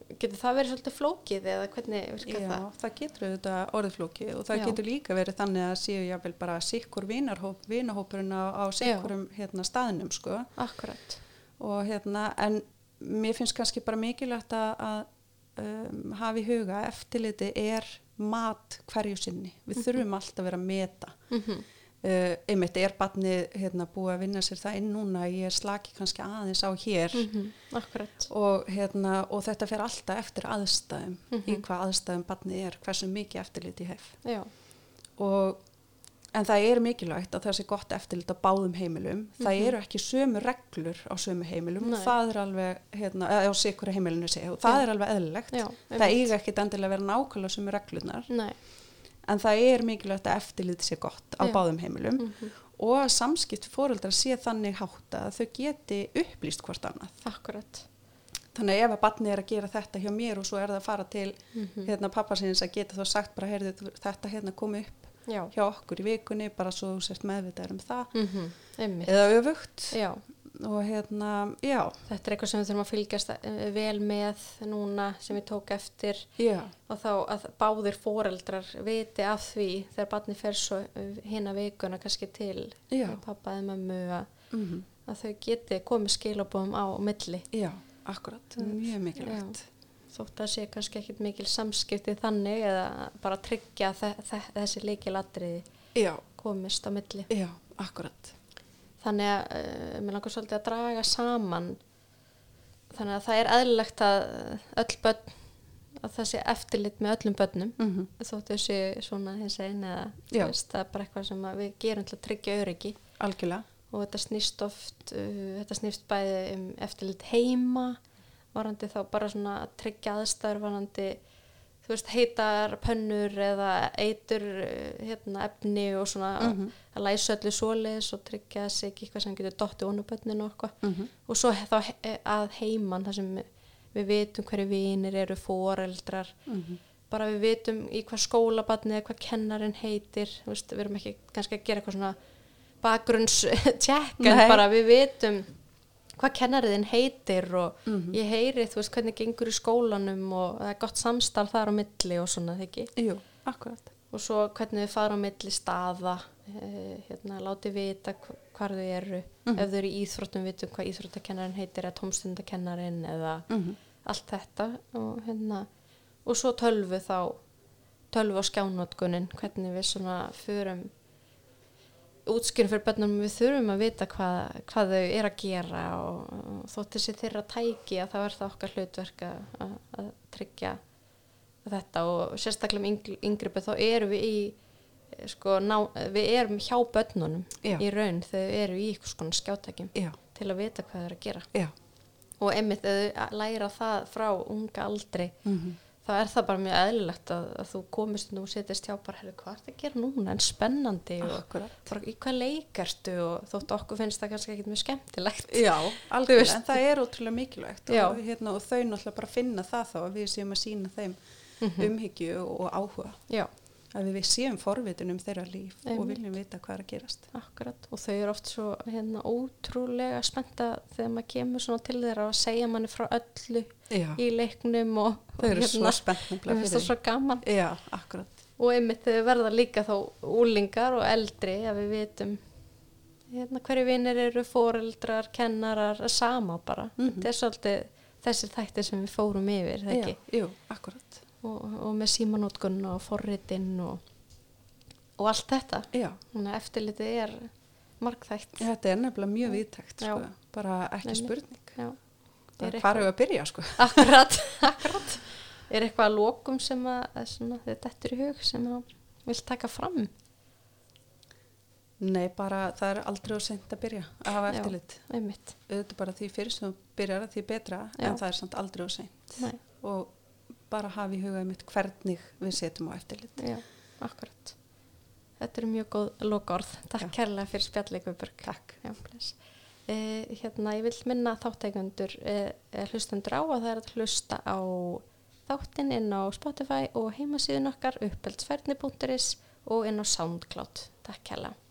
getur það verið svolítið flókið eða hvernig virkar
Já,
það?
það getur auðvitað orðflóki og það
Já.
getur líka verið þannig að séu jáfnvel bara sikkur vinahóp, vinahópurinn á, á sikkurum hérna, staðnum sko.
Akkurat,
og hérna en mér finnst kannski bara mikilvægt að, að um, hafa í huga eftirliti er mat hverju sinni. Við þurfum alltaf að vera að meta.
mm
Uh, einmitt er barnið hérna, búið að vinna sér það inn núna? Ég er slaki kannski aðeins á hér.
Mhm. akkurat,
og, hérna, og þetta fer alltaf eftir aðstæðum í
Mhm.
hvað aðstæðum barnið er hversu mikið eftirlit ég hef. Og, en það er mikilvægt að það sé gott eftirlit á báðum heimilum. Það
Mhm.
eru ekki sömu reglur á sömu heimilum.
Nei.
það er alveg hérna, á sikura heimilinu sé og það
Já.
er alveg eðlilegt. Það eiga ekki endilega að vera nákvæmlega sömu reglurnar.
Nei,
en það er mikilvægt að eftirlit sé gott á
Já.
báðum heimilum
mhm,
og að samskipt fóreldrar sé þannig hátta að þau geti upplýst hvort annað.
akkurat,
Þannig að ef að barnið er að gera þetta hjá mér og svo er það að fara til
mhm,
hérna, pappa sinns að geta þá sagt bara, heyrðu, þetta hérna komi upp
já,
hjá okkur í vikunni bara svo sért meðvitaður um það.
Mhm, einmitt,
eða öfugt.
Já.
Og hérna, já,
Þetta er eitthvað sem við þurfum að fylgjast eh, vel með núna sem ég tók eftir.
Já,
og þá að báðir foreldrar viti af því þegar barni fer svo hinn að vikuna kannski til
Já.
pappa eða mömmu að,
mm
að þau geti komið skilabóðum á milli.
Já, akkurat, mjög mikilvægt.
þótt að sé kannski ekkit mikil samskipti þannig eða bara tryggja þe þe þessi leikilatriði
Já,
komist á milli.
já, akkurat.
Þannig að uh, mér langar svolítið að draga saman. Þannig að það er eðlilegt að öll börn að það sé eftirlit með öllum börnum.
Mm
þótt þessi svona hins einn eða veist, það er bara eitthvað sem við gerum til að tryggja öryggi.
Algjörlega,
og þetta snýst oft uh, þetta snýst bæði um eftirlit heima varandi þá bara svona að tryggja aðstæður varandi þú veist heitar pönnur eða eitur uh, hérna, efni og svona
Mhm.
að læsa öllu svoleiðis og tryggja sig eitthvað sem getur dottið onu bönninu og eitthvað
mm
og svo þá he- að heiman þar sem við vitum hverju vinir eru foreldrar
Mhm.
bara við vitum í hvað skólabatni eða hvað kennarinn heitir veist, við erum ekki kannski að gera eitthvað svona bakgrunns-tjekk en
Nei.
bara við vitum hvað kennariðin heitir og
Mhm.
ég heyri þú veist hvernig gengur í skólanum og það er gott samstarf þar á milli og svona ekki
jú, akkurat.
og svo hvernig við fara á milli staða eh, hérna, láti vita hv- hvar þau eru
Mhm.
ef þau eru í íþróttum vitum hvað íþróttakennarin heitir eða tómstundakennarin eða
Mm
allt þetta og hérna og svo tölvu þá tölvu og skjánotkunin hvernig við svona förum útskýrum fyrir börnum við þurfum að vita hvað, hvað þau er að gera og, og þótt þessi þeirra tæki að það er það okkar hlutverk að, að, tryggja þetta og sérstaklega um yngri, yngripi þá erum við í eh, sko, ná, við erum hjá börnunum
Já.
í raun. Þegar við erum í ykkur skona skjátækjum
Já,
til að vita hvað þau eru að gera.
Já.
og að þau læra það frá unga aldri.
Mm
þá er það bara mjög eðlilegt að, að þú komist og setjast hjá bara, herri, hvað er það að gera núna? En spennandi og bara, í hvað leikarstu og þótt okkur finnst það kannski ekkit mjög skemmtilegt.
Já, algjörlega, en það er ótrúlega mikilvægt og, hérna, og þau náttúrulega bara finna það þá að við séum að sína þeim
Mhm.
umhyggju og áhuga.
Já,
að við séum forvitin um þeirra líf og
Einmitt.
viljum vita hvað er að gerast.
Akkurat. Og þau eru oft svo hérna, ótrúlega spennta þegar maður kemur til þeirra og segja manni frá öllu
Já,
í leiknum og
þau eru
og
svo spennt
mér
nefnilega
finnst það
fyrir
svo gaman.
Já,
og einmitt þau verða líka þá úlingar og eldri að við vitum hérna, hverju vinnir eru foreldrar, kennarar, sama bara.
Mhm.
þetta er svolítið þessi þættir sem við fórum yfir,
Já, jú, akkurat
og, og með símanótkun og forritinn og, og allt þetta eftirlitið er margþætt
þetta er nefnilega mjög viðtækt sko. bara ekki spurning
Já. Er
það hvar hefur að byrja sko.
Akkurat, akkurat. Er eitthvað að lokum sem að, svona, þetta er í hug sem að vil taka fram?
Nei, bara það er aldrei og sent að byrja að hafa eftirlit. Auðvitað bara því fyrir sem þú byrjar að því betra
Já.
en það er samt aldrei.
Nei,
Og bara hafa í hugaði mitt hvernig við setjum á eftirlit.
já, akkurat. Þetta eru mjög góð lokaorð. Takk kærlega fyrir spjallið Guðbjörg. Takk. Já. Eh, hérna, ég vil minna þátteikundur eh, eh, hlustendur á að það er að hlusta á þáttinn inn á Spotify og heimasíðun okkar uppeldsferðni.is og inn á SoundCloud. Takk kærlega.